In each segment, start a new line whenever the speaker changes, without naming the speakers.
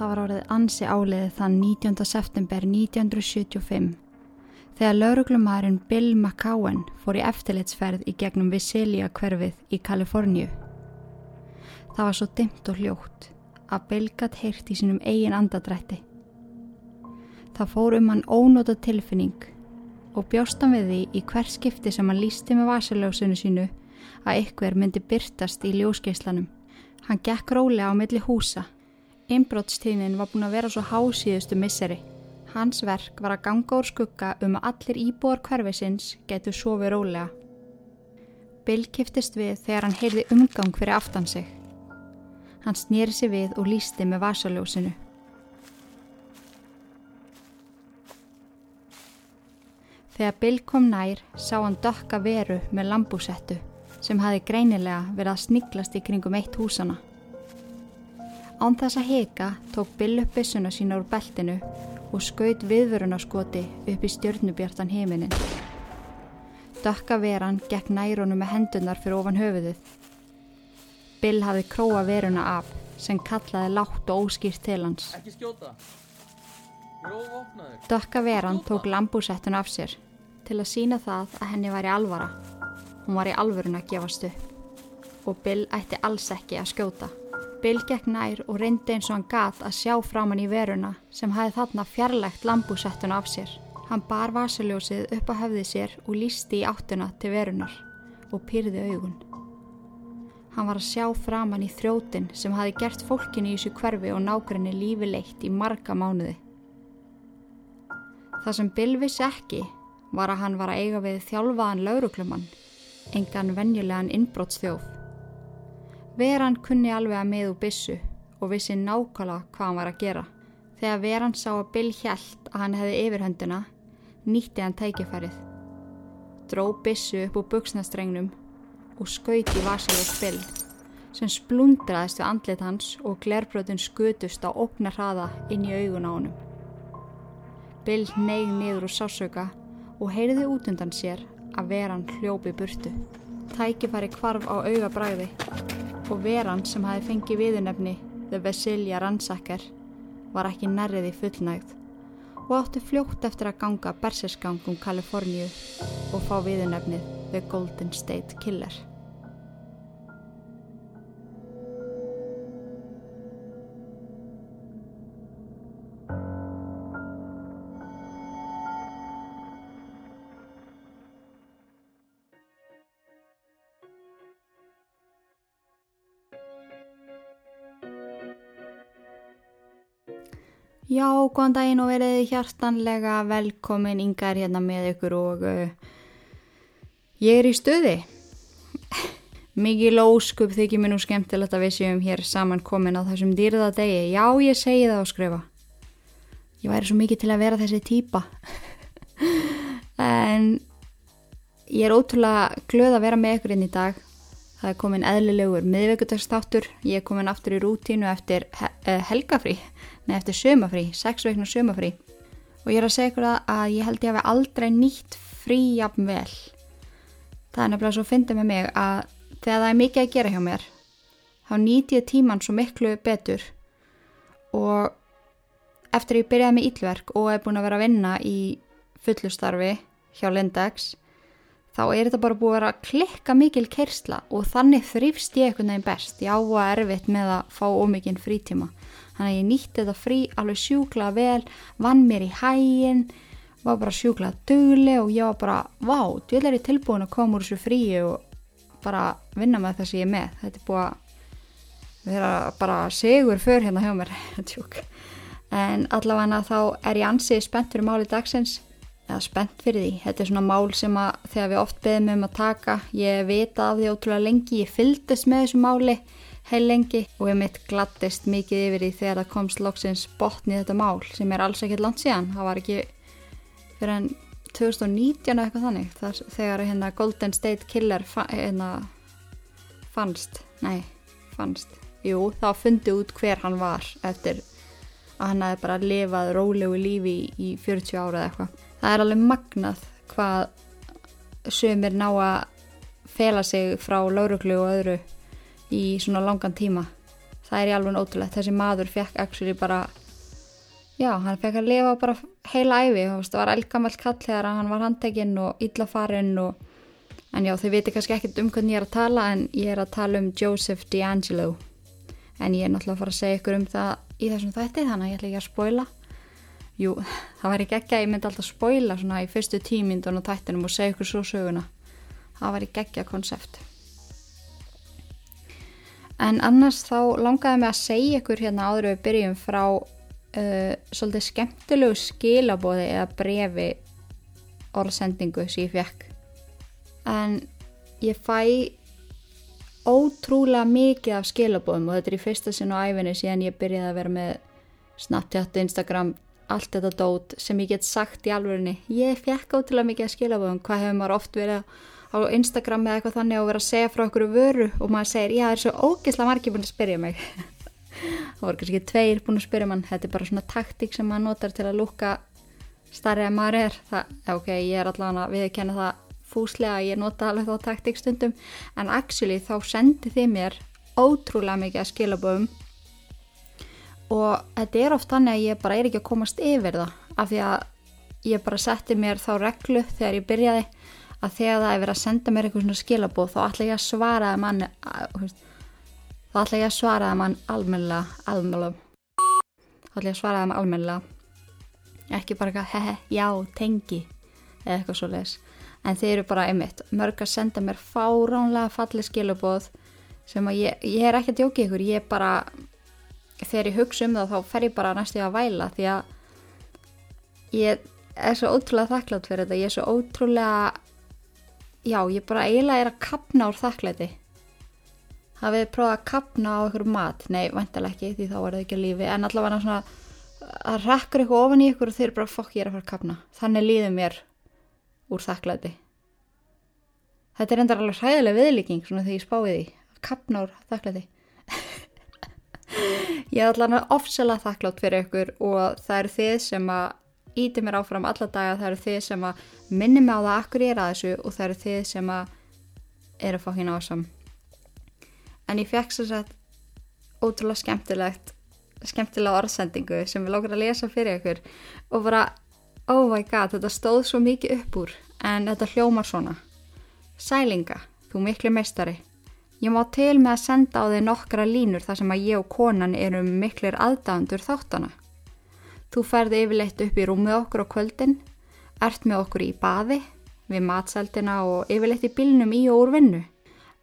Það var árið ansi áliðið þann 19. september 1975 þegar lauruglumærin Bill McCowan fór í eftirlitsferð í gegnum Visalia hverfið í Kaliforníu. Það var svo dimt og hljótt að Bill gatt heyrt í sínum eigin andadrætti. Það fór um hann ónóta tilfinning og bjóst hann við því í hver skipti sem hann lísti með vasaljósunu sínu að ykkur myndi byrtast í ljósgeislanum. Hann gekk rólega á milli húsa. Inbrottstíðnin var búin að vera svo hásíðustu misseri. Hans verk var að ganga úr skugga um að allir íbúar hverfisins getur sofið rólega. Bill kiftist við þegar hann heyrði umgang fyrir aftan sig. Hann snýri sig við og lísti með vasaljósinu. Þegar Bill kom nær sá hann dokka veru með lambúsettu sem hafi greinilega verið að sniglast í kringum eitt húsana. Án þess að heka tók Bill upp byssuna sína úr beltinu og skaut viðvörunarskoti upp í stjörnubjartan heiminin. Dökka veran gekk næronu með hendunar fyrir ofan höfuðið. Bill hafi króa veruna af sem kallaði látt og óskýrt til hans.
Ekki skjóta.
Dökka veran tók lambúsettun af sér til að sína það að henni var í alvara. Hún var í alvörun að gefast upp og Bill ætti alls ekki að skjóta. Bill gekk nær og reyndi eins og hann gat að sjá framann í veruna sem hafi þarna fjarlægt lambúsettun af sér. Hann bar vasaljósið upp á höfði sér og lísti í áttuna til verunar og pyrði augun. Hann var að sjá framann í þrjótin sem hafi gert fólkinu í þessu hverfi og nákvæmni lífi leitt í marga mánuði. Það sem Bill vissi ekki var að hann var að eiga við þjálfaðan lauruklumann, engan venjulegan innbrottsþjóð. Veran kunni alveg að miðu bissu og vissi nákvæmlega hvað hann var að gera. Þegar Veran sá að Bill hjælt að hann hefði yfirhöndina, nýtti hann tækifærið. Dró bissu upp úr buksnastrengnum og skauti vasaljós Bill sem splundraðist við andlit hans og glerbrotin skutust á óknar hraða inn í augun á honum. Bill neig niður úr sásauka og heyrði út undan sér að veran hljópi burtu. Tækifæri kvarf á augabræði og veran sem hafi fengið viðunefni The Vesilia Ransacker var ekki nærriði fullnægð og átti fljótt eftir að ganga bersesgang um Kaliforníu og fá viðunefnið The Golden State Killer. Já, góðan daginn og verið hjartanlega velkomin yngar hérna með ykkur og uh, ég er í stuði. Mikið lóskup þykir mér nú skemmtilegt að við séum hér saman komin á þessum dýrða degi. Já, ég segi það á skrifa. Ég væri svo mikið til að vera þessi týpa. en ég er ótrúlega glöð að vera með ykkur inn í dag. Það er komin eðlilegur miðveikudagsþáttur. Ég er komin aftur í rútínu eftir he helgafrí. Nei eftir sömafrí, sex veikna sömafrí og ég er að segja ykkur að ég held ég hafi aldrei nýtt frí jafn vel. Það er nefnilega svo finna með mig að þegar það er mikið að gera hjá mér þá nýtt ég tíman svo miklu betur. Og eftir ég byrjaði með ítlverk og er búin að vera að vinna í fullustarfi hjá Lindex þá er þetta bara búið að vera klikka mikil kersla og þannig þrýfst ég einhvern veginn best. Ég á að erfitt með að fá ómikinn frítíma. Þannig að ég nýtti þetta frí alveg sjúkla vel, vann mér í hægin, var bara sjúkla dögli og ég var bara, vá, djöðlega er ég tilbúin að koma úr þessu fríi og bara vinna með það sem ég er með. Þetta er búið að vera bara segur för hérna hjá mér, en allavega þá er ég ansið spennt fyrir máli dagsins, eða spennt fyrir því. Þetta er svona mál sem að þegar við oft beðum um að taka, ég vita af því ótrúlega lengi, ég fyldist með þessu máli, heil lengi og ég mitt glattist mikið yfir því þegar það komst loksins botni þetta mál sem er alls ekkert langt síðan. Það var ekki fyrir enn 2019 eða eitthvað þannig þar, þegar hérna Golden State Killer fa hérna fannst, nei, fannst. Jú, þá fundi út hver hann var eftir að hann hefði bara lifað rólegu lífi í, í 40 ára eða eitthvað það er alveg magnað hvað sömur ná að fela sig frá lauruglu og öðru í svona langan tíma. Það er í alveg ótrúlegt, þessi maður fekk actually bara já, hann fekk að lifa bara heila æfi, það var elgamall kall þegar hann var handtekinn og illafarinn og en já, þau veitir kannski ekkert um hvernig ég er að tala en ég er að tala um Joseph D'Angelo. En ég er náttúrulega að fara að segja ykkur um það í þessum þætti, þannig að ég ætla ekki að spoila jú, það væri geggja ég myndi alltaf spoila svona í fyrstu tímindun og tættinum og segja ykkur svo söguna það væri geggja konsept En annars þá langaði mig að segja ykkur hérna áður við byrjum frá uh, svolítið skemmtilegu skilabóði eða brefi orðsendingu sem ég fekk. En ég fæ ótrúlega mikið af skilabóðum og þetta er í fyrsta sinn á æfinni síðan ég byrjaði að vera með Snapchat, Instagram, allt þetta dót sem ég get sagt í alvörinni. Ég fekk ótrúlega mikið af skilabóðum, hvað hefur maður oft verið að á Instagram eða eitthvað þannig og vera að segja frá okkur vöru og maður segir, já það er svo ógeðslega margir búin að spyrja mig. Það voru kannski tveir búin að spyrja mann. Þetta er bara svona taktík sem maður notar til að lúka starrið að maður er. Það, ok, ég er allavega að viðkenna það fúslega að ég nota alveg þá taktík stundum. En actually þá sendi þið mér ótrúlega mikið að skilaböfum og þetta er oft þannig að ég bara er ekki að komast yfir það af því að ég bara setti mér þá reglu þegar ég byrjaði að þegar það er verið að senda mér eitthvað svona skilabóð þá ætla ég að svara það mann þá ætla ég að svara það mann almennilega, almennilega. Þá ætla ég að svara það mann almennilega. Ekki bara eitthvað hehe, já, tengi eða eitthvað svo leiðis en þeir eru bara einmitt, mörg að senda mér fáránlega falli skilabóð sem að ég, ég er ekki að djóki ykkur ég er bara, þegar ég hugsa um það þá fer ég bara næstu að væla því að ég er svo ótrúlega þakklátt fyrir þetta, ég er svo ótrúlega já, ég bara eiginlega er að kapna úr þakklæti. Hafið prófað að kapna á einhverju mat? Nei, vantilega ekki, því þá er það ekki lífi. En allavega svona að rakkur eitthvað ofan í ykkur og þeir bara fokk ég er að fara að kapna þannig líður mér úr þakklæti. Þetta er endar alveg hræðilega viðlíking svona þegar ég spáði því að kapna úr þakklæti ég er allavega ofsalega þakklátt fyrir ykkur og það eru þið sem að íti mér áfram alla daga, það eru þið sem að minni mig á það akkur ég er að þessu og það eru þið sem að er að fá hérna ásam en ég fekk svo sett ótrúlega skemmtilegt skemmtilega orðsendingu sem við lókar að lesa fyrir ykkur og bara, oh my god, þetta stóð svo mikið upp úr en þetta hljómar svona. Sælinga, þú miklu meistari ég má til með að senda á þig nokkra línur þar sem að ég og konan erum miklir aðdæðandur þáttana Þú ferði yfirleitt upp í rúmið okkur á kvöldin, ert með okkur í baði, við matseldina og yfirleitt í bilnum í og úr vinnu.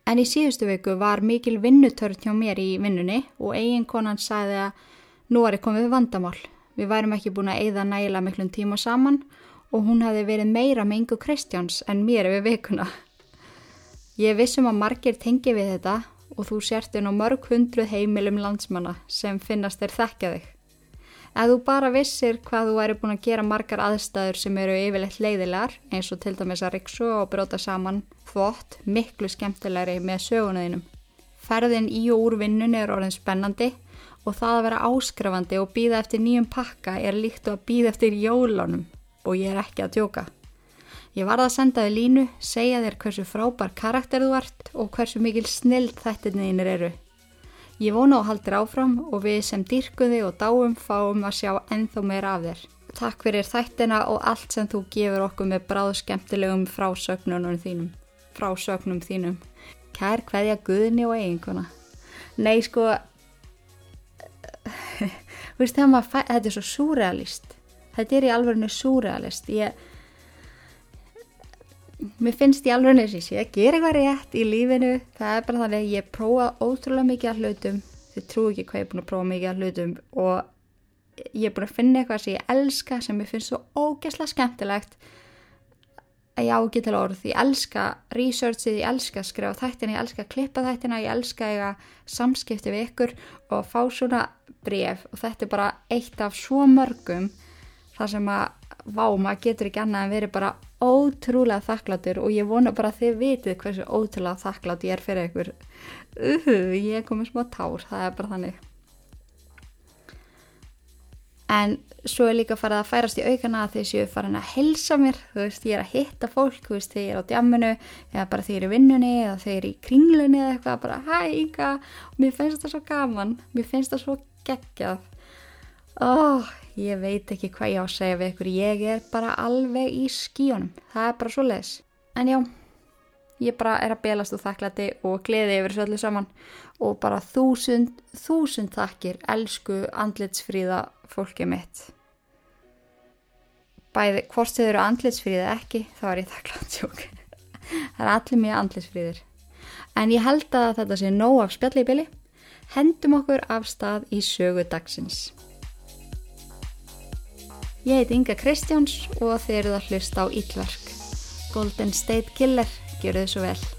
En í síðustu viku var mikil vinnutörn hjá mér í vinnunni og eiginkonan sagði að nú var ég komið vandamál. Við værum ekki búin að eigða nægilega miklum tíma saman og hún hefði verið meira með yngu Kristjáns en mér við vikuna. Ég vissum að margir tengi við þetta og þú sértinn á mörg hundruð heimilum landsmanna sem finnast þér þekkja þig. Ef þú bara vissir hvað þú væri búin að gera margar aðstæður sem eru yfirleitt leiðilegar, eins og til dæmis að riksu og bróta saman þvott, miklu skemmtilegri með sögunuðinum. Ferðin í og úr vinnun er orðin spennandi og það að vera áskrafandi og býða eftir nýjum pakka er líkt og að býða eftir jólunum og ég er ekki að tjóka. Ég varða að senda þið línu, segja þér hversu frábær karakter þú ert og hversu mikil snill þættirniðinir eru. Ég vona á haldir áfram og við sem dýrkuði og dáum fáum að sjá ennþá meira af þér. Takk fyrir þættina og allt sem þú gefur okkur með bráðskemtilegum frásögnunum þínum. Frásögnum þínum. Kær hverja guðni og eiginkona. Nei sko, veist það maður, þetta er svo súrealist. Þetta er í alverðinu súrealist. Ég mér finnst ég alveg neins ég sé að gera eitthvað rétt í lífinu. Það er bara þannig að ég prófa ótrúlega mikið að hlutum. Þið trú ekki hvað ég er búin að prófa mikið að hlutum. Og ég er búin að finna eitthvað sem ég elska sem ég finnst svo ógeðslega skemmtilegt. Að ég á ekki til orð. Ég elska researchið, ég elska að skrifa þættina, ég elska að klippa þættina ég elska að samskipti við ykkur og fá svona bref og þetta er bara eitt af svo mörgum þar sem að vá, maður getur ekki annað en verið bara ótrúlega þakkláttur og ég vona bara að þið vitið hversu ótrúlega þakklátt ég er fyrir ykkur. Uh, ég er komið smá tár, það er bara þannig. En svo er líka farið að færast í aukana að þeir séu farin að helsa mér, þú veist, ég er að hitta fólk, þú veist, ég er á djamminu eða bara ég er í vinnunni eða ég er í kringlunni eða eitthvað, bara hæ, Inga, og mér finnst það svo gaman, mér finnst það svo geggjað. Ó, ég veit ekki hvað ég á að segja við ykkur, ég er bara alveg í skíunum, það er bara svo les. En já, ég bara er að belast úr þakklæti og gleði yfir þessu öllu saman og bara þúsund, þúsund þakkir, elsku andlitsfríða fólkið mitt. Bæði, hvort þið eru andlitsfríða ekki, þá er ég þakklátt sjók. það er allir mjög andlitsfríðir. En ég held að þetta sé nóg af spjalli í byli. Hendum okkur af stað í sögu dagsins. Ég heiti Inga Kristjáns og þið eruð að hlusta á Ítlverk. Golden State Killer, gjör þið svo vel.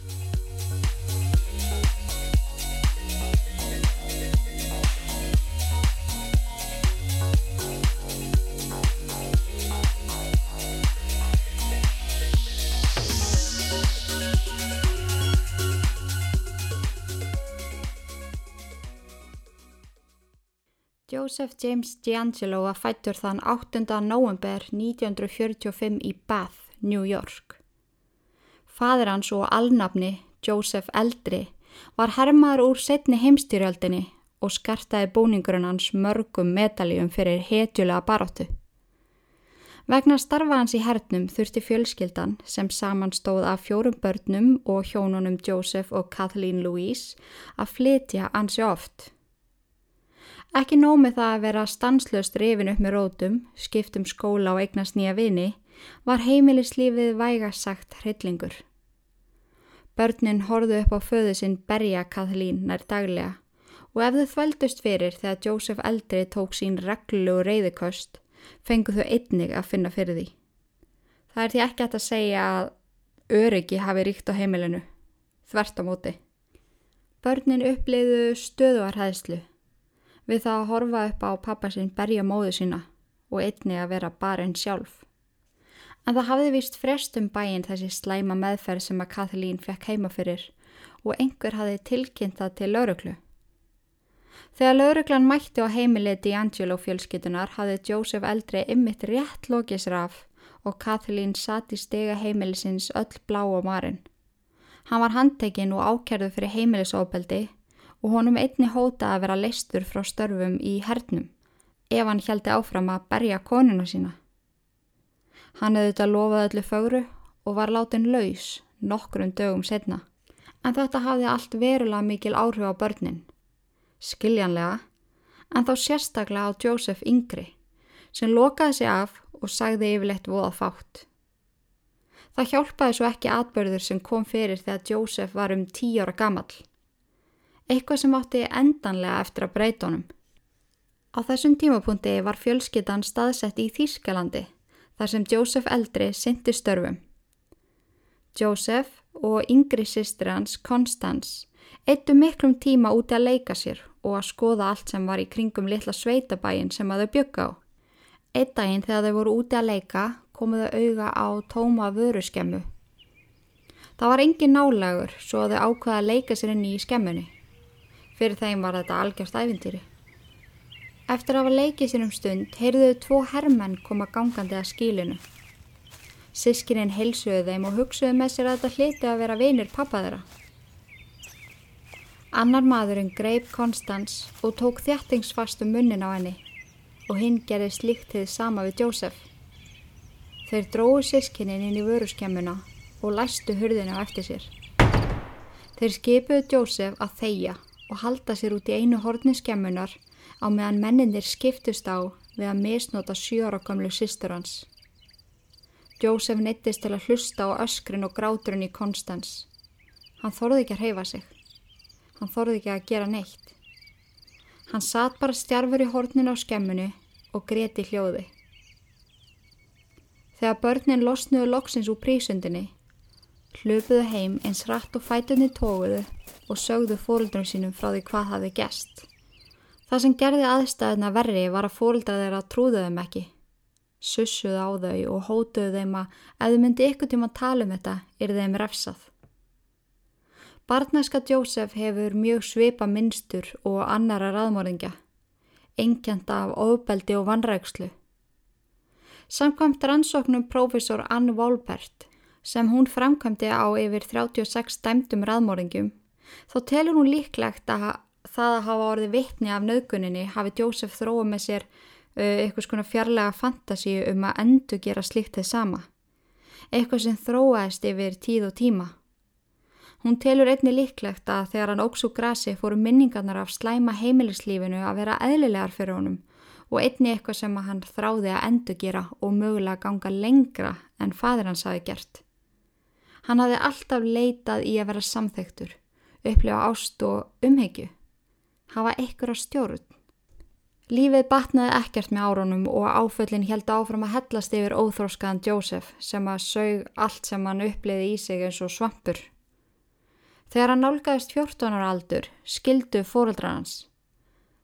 Joseph James D'Angelo var fættur þann 8. november 1945 í Bath, New York. Fadur hans og alnafni, Joseph Eldri, var hermaður úr setni heimstyrjöldinni og skartaði búningurinn hans mörgum medaljum fyrir hetjulega baróttu. Vegna starfa hans í hernum þurfti fjölskyldan sem samanstóð af fjórum börnum og hjónunum Joseph og Kathleen Louise að flytja ansi oft. Ekki nómið það að vera stanslöst rifin upp með rótum, skiptum skóla og eignast nýja vini, var heimilislífið vægasagt hryllingur. Börnin horðu upp á föðu sinn berja Kathleen nær daglega og ef þau þvældust fyrir þegar Joseph eldri tók sín reglulegu reyðikost, fengu þau einnig að finna fyrir því. Það er því ekki hægt að segja að öryggi hafi ríkt á heimilinu, þvert á móti. Börnin uppliðu stöðuarhæðslu við það að horfa upp á pappa sinn berja móðu sína og einni að vera bara einn sjálf. En það hafði vist frestum bæinn þessi slæma meðferð sem að Kathleen fekk heima fyrir og einhver hafði tilkynnt það til lauruglu. Þegar lauruglan mætti á heimilið D'Angelo fjölskytunar hafði Joseph eldri ymmit rétt lokis raf og Kathleen satt í stega heimilisins öll blá á marinn. Hann var handtekinn og ákerðu fyrir heimilisofbeldi og honum einni hóta að vera leistur frá störfum í hernum ef hann heldi áfram að berja konuna sína. Hann hefði þetta lofað öllu fögru og var látin laus nokkrum dögum setna. En þetta hafði allt verulega mikil áhrif á börnin. Skiljanlega, en þá sérstaklega á Joseph Yngri sem lokaði sig af og sagði yfirleitt voða fátt. Það hjálpaði svo ekki atbörður sem kom fyrir þegar Joseph var um tíu ára gamall. Eitthvað sem átti endanlega eftir að breyta honum. Á þessum tímapunkti var fjölskyttan staðsett í Þýskalandi þar sem Joseph eldri syndi störfum. Joseph og yngri sýstir hans, Constance, eittu miklum tíma úti að leika sér og að skoða allt sem var í kringum litla sveitabæin sem að þau bygga á. Eitt daginn þegar þau voru úti að leika komuðu auga á tóma vöruskemmu. Það var engin nálagur svo að þau ákvaða að leika sér inn í skemmunni. Fyrir þeim var þetta algjörst æfintýri. Eftir að hafa leikið sér um stund heyrðuðu tvo herrmenn koma gangandi að skílinu. Sískininn heilsuðu þeim og hugsuðu með sér að þetta hliti að vera vinir pappa þeirra. Annar maðurinn greip Konstans og tók þjættingsfast um munnin á henni og hinn gerði slíkt þið sama við Jósef. Þeir dróðu sískininn inn í vöruskemmuna og læstu hurðinu á eftir sér. Þeir skipuðu Jósef að þeia og halda sér út í einu horni skemmunar á meðan menninir skiptust á við að misnota sjóra gamlu sýstur hans. Jósef neittist til að hlusta á öskrin og gráturinn í Konstans. Hann þorði ekki að reyfa sig. Hann þorði ekki að gera neitt. Hann satt bara stjarfur í hornin á skemmunu og greti hljóði. Þegar börnin losnuðu loksins úr prísundinni, hlöpuðu heim eins rætt og fætunni tóguðu og sögðu fóröldrum sínum frá því hvað hafi gest. Það sem gerði aðstæðuna verri var að fóröldra þeirra trúðu þeim ekki. Sussuðu á þau og hótuðu þeim að ef þau myndi ykkur tíma að tala um þetta, er þeim refsað. Barnaska Jósef hefur mjög svipa minnstur og annara raðmóringja. engjant af ofbeldi og vanrækslu. Samkvæmt rannsóknum prófessor Ann Volpert sem hún framkvæmdi á yfir 36 dæmdum raðmóringum þá telur hún líklegt að það að hafa orðið vittni af nöðguninni hafi Jósef þróið með sér uh, eitthvað svona fjarlæga fantasíu um að endur gera slíkt þið sama. Eitthvað sem þróaðist yfir tíð og tíma. Hún telur einni líklegt að þegar hann óks úr grasi fóru minningarnar af slæma heimilislífinu að vera eðlilegar fyrir honum og einni eitthvað sem hann þráði að endur gera og mögulega ganga lengra en fadir hans hafi gert. Hann hafi alltaf leitað í að vera samþektur, upplifa ást og umhegju, hafa ykkur á stjórn. Lífið batnaði ekkert með áronum og áföllin held áfram að hellast yfir óþróskaðan Jósef sem að sög allt sem hann uppliði í sig eins og svampur. Þegar hann nálgæðist 14 ára aldur skildu fóreldra hans.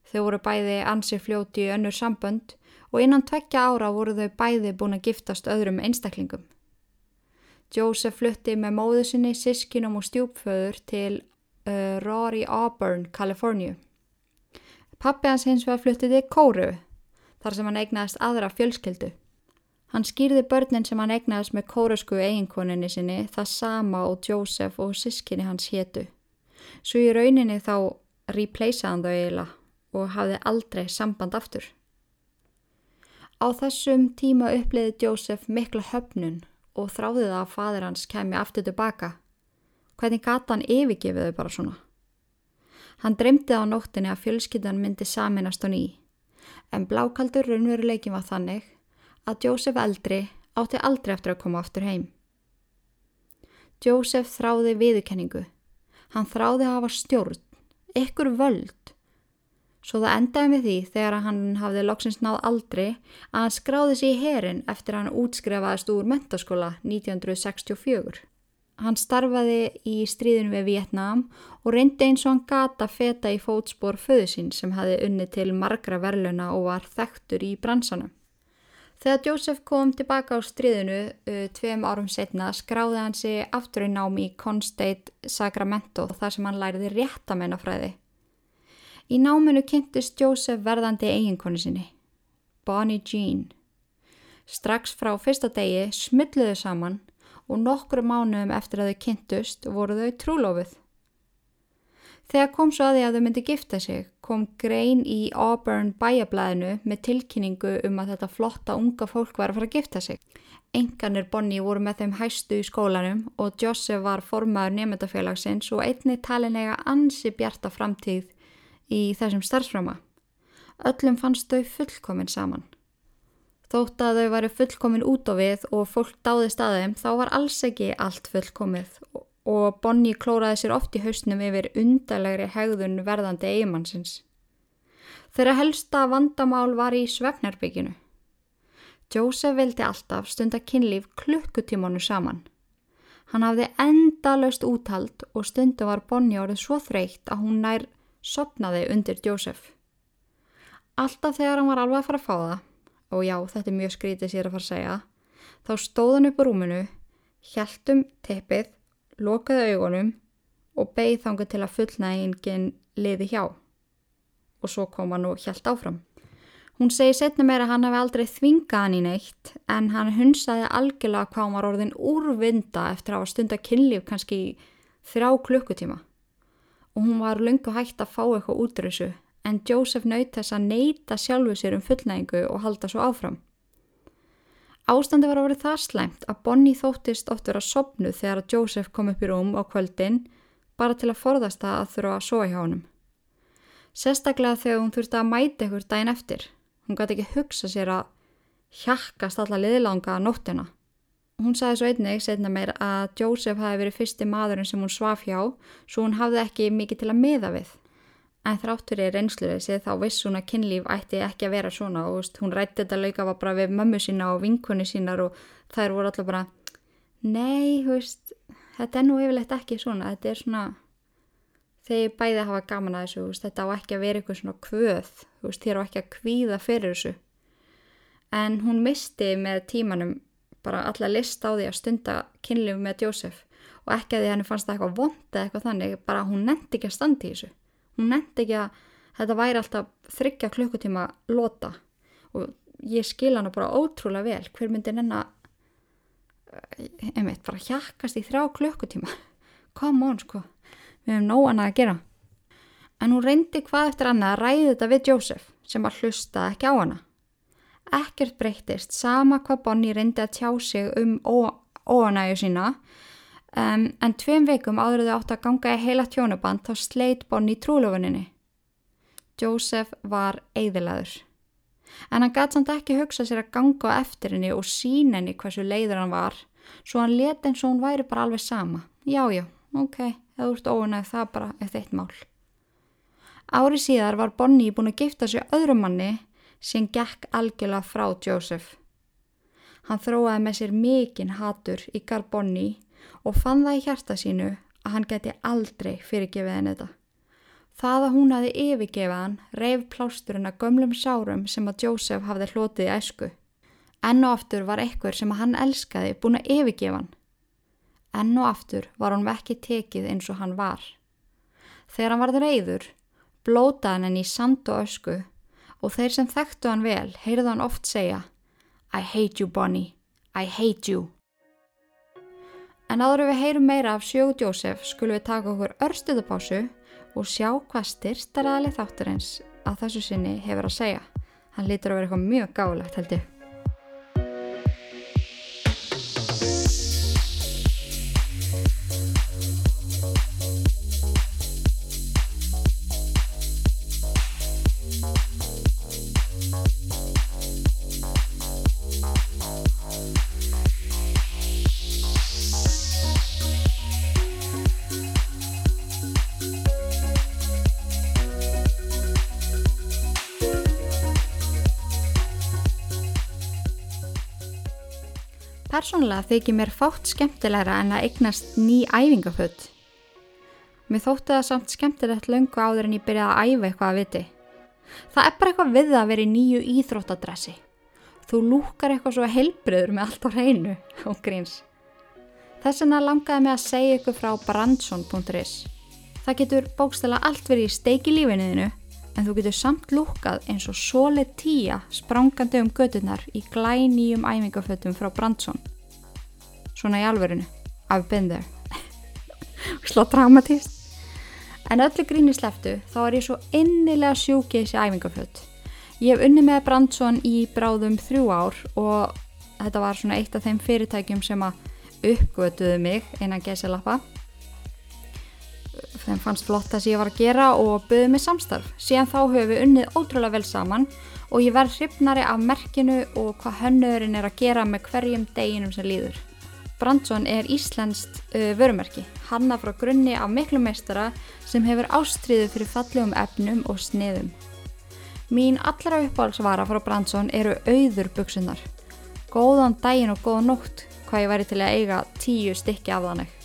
Þau voru bæði ansir fljóti í önnur sambönd og innan tvekja ára voru þau bæði búin að giftast öðrum einstaklingum. Joseph flutti með móðu sinni, sískinum og stjúpföður til uh, Rory Auburn, Kaliforníu. Pappi hans hins vegar fluttið til Kóru, þar sem hann eignaðist aðra fjölskyldu. Hann skýrði börnin sem hann eignaðist með kórusku eiginkoninni sinni það sama og Joseph og sískinni hans hétu. Svo í rauninni þá replaceaði hann þau eiginlega og hafði aldrei samband aftur. Á þessum tíma uppliði Joseph mikla höfnun og þráði það að fadir hans kemi aftur tilbaka. Hvernig gata hann yfirgefið þau bara svona? Hann dreymdi á nóttinni að fjölskyldan myndi saminast á ný, en blákaldur raunveruleikin var þannig að Joseph eldri átti aldrei eftir að koma aftur heim. Joseph þráði viðurkenningu. Hann þráði að hafa stjórn, ykkur völd. Svo það endaði með því þegar hann hafði loksins náð aldri að hann skráði sér í herin eftir að hann útskrefaðist úr mentaskóla 1964. Hann starfaði í stríðinu við Vietnám og reyndi eins og hann gata feta í fótspór föðu sín sem hafi unni til margra verluna og var þekktur í bransanum. Þegar Joseph kom tilbaka á stríðinu uh, tveim árum setna skráði hann sig aftur í námi í Constate Sacramento þar sem hann læriði réttamennafræði. Í náminu kynntist Joseph verðandi eiginkonu sinni, Bonnie Jean. Strax frá fyrsta degi smulluðu saman og nokkru mánuðum eftir að þau kynntust voru þau trúlofið. Þegar kom svo að því að þau myndi gifta sig kom grein í Auburn bæjablaðinu með tilkynningu um að þetta flotta unga fólk var að fara að gifta sig. Enganir Bonnie voru með þeim hæstu í skólanum og Joseph var formaður nefndafélagsins og einni talinega ansi bjarta framtíð í þessum starfsframa. Öllum fannst þau fullkomin saman. Þótt að þau varu fullkomin út á við og fólk dáði staðum þá var alls ekki allt fullkomið og Bonnie klóraði sér oft í hausnum yfir undarlegri hegðun verðandi eigimannsins. Þeirra helsta vandamál var í svefnarbygginu. Joseph vildi alltaf stunda kynlíf klukkutímanu saman. Hann hafði endalöst úthald og stundu var Bonnie orðið svo þreytt að hún nær sopnaði undir Joseph. Alltaf þegar hann var alveg að fara að fá það, og já þetta er mjög skrítið sér að fara að segja, þá stóð hann upp á rúminu, hjæltum teppið lokaði augunum og beigð þanga til að fullnægingin liði hjá. Og svo kom hann og hjælt áfram. Hún segi setna meira að hann hefði aldrei þvingað hann í neitt en hann hunsaði algjörlega hvað hann var orðin úrvinda eftir að hafa stunda kynlíf kannski þrjá klukkutíma. Og hún var lungu hægt að fá eitthvað útrúsu en Joseph naut þess að neyta sjálfu sér um fullnægingu og halda svo áfram. Ástandi var að verið það slæmt að Bonnie þóttist oft verið að sopnu þegar að Joseph kom upp í rúm á kvöldin bara til að forðast það að þurfa að soja hjá honum. Sérstaklega þegar hún þurfti að mæta ykkur daginn eftir. Hún gæti ekki hugsa sér að hjakkast alla liðlanga nóttina. Hún sagði svo einnig setna meir að Joseph hafi verið fyrsti maðurinn sem hún svaf hjá svo hún hafði ekki mikið til að miða við. En þráttur í reynslureysi þá viss hún að kynlíf ætti ekki að vera svona og veist, hún rætti þetta lauka bara við mömmu sína og vinkunni sínar og þær voru alltaf bara nei, veist, þetta er nú yfirlegt ekki svona, þetta er svona þegar bæði hafa gaman að þessu veist, þetta á ekki að vera eitthvað svona kvöð þér á ekki að kvíða fyrir þessu. En hún misti með tímanum bara alla list á því að stunda kynlíf með Jósef og ekki að því henni fannst það eitthvað vond eða eitthvað þannig bara hún nefndi ekki að standi í þessu. Hún nefndi ekki að þetta væri alltaf þryggja klukkutíma lota. Og ég skil hana bara ótrúlega vel. Hver myndi nenn að einmitt, bara hjakkast í þrjá klukkutíma? Come on sko. Við hefum nóg annað að gera. En hún reyndi hvað eftir annað að ræði þetta við Joseph sem að hlusta ekki á hana ekkert breyttist sama hvað Bonnie reyndi að tjá sig um óanægu sína. Um, en tveim veikum áður þau átt að ganga í heila tjónuband þá sleit Bonnie trúlufuninni Joseph var eigðilegur en hann gæti samt ekki hugsa sér að ganga eftir henni og sína henni hversu leiður hann var svo hann leti eins og hún væri bara alveg sama. Já já, ok, það úrst óunæð það bara eftir eitt mál. Ári síðar var Bonnie búin að gifta sér öðrum manni sem gekk algjörlega frá Joseph. Hann þróaði með sér mikinn hatur í gar Bonnie og fann það í hjarta sínu að hann geti aldrei fyrirgefið henni þetta. Það að hún hafi yfirgefið hann reyf plásturinn að gömlum sárum sem að Joseph hafði hlotið í æsku. Enn og aftur var ekkur sem hann elskaði búin að yfirgefa hann. Enn og aftur var hann ekki tekið eins og hann var. Þegar hann varði reyður blótaðan henni í sand og ösku og þeir sem þekktu hann vel heyrðu hann oft segja I hate you Bonnie, I hate you. En áður við heyrum meira af sjögu Jósef skulum við taka okkur örstuðupásu og sjá hvað styrstaræðali þátturins að þessu sinni hefur að segja. Hann lítur að vera eitthvað mjög gáðlegt held ég. Persónulega þykir mér fátt skemmtilegra en að eignast ný æfingaföld. Mér þótti það samt skemmtilegt löngu áður en ég byrjaði að æfa eitthvað að viti. Það er bara eitthvað við að vera í nýju íþróttadressi. Þú lúkar eitthvað svo heilbriður með allt á hreinu og gríns. Þess vegna langaði mig að segja ykkur frá brandsson.is. Það getur bókstala allt verið í steiki lífinuðinu en þú getur samt lúkað eins og soli tíja sprangandi um gödunar í glænýjum æfingafötum frá Brandsson. Svona í alverinu. I've been there. Slá dramatíst. En öllu gríni sleftu þá er ég svo innilega sjúkið þessi æfingaföt. Ég hef unni með Brandsson í bráðum þrjú ár og þetta var svona eitt af þeim fyrirtækjum sem að uppgötuðu mig einan gesilappa þeim fannst flott sem ég var að gera og byggði mig samstarf. Síðan þá höfum við unnið ótrúlega vel saman og ég verð hrifnari af merkinu og hvað hönnurinn er að gera með hverjum deginum sem líður. Brandsson er íslenskt uh, vörumerki, hanna frá grunni af miklu meistara sem hefur ástriðu fyrir fallegum efnum og sniðum. Mín allra uppáhaldsvara frá Brandsson eru auður buksunar. Góðan daginn og góða nótt hvað ég væri til að eiga tíu stykki af þannig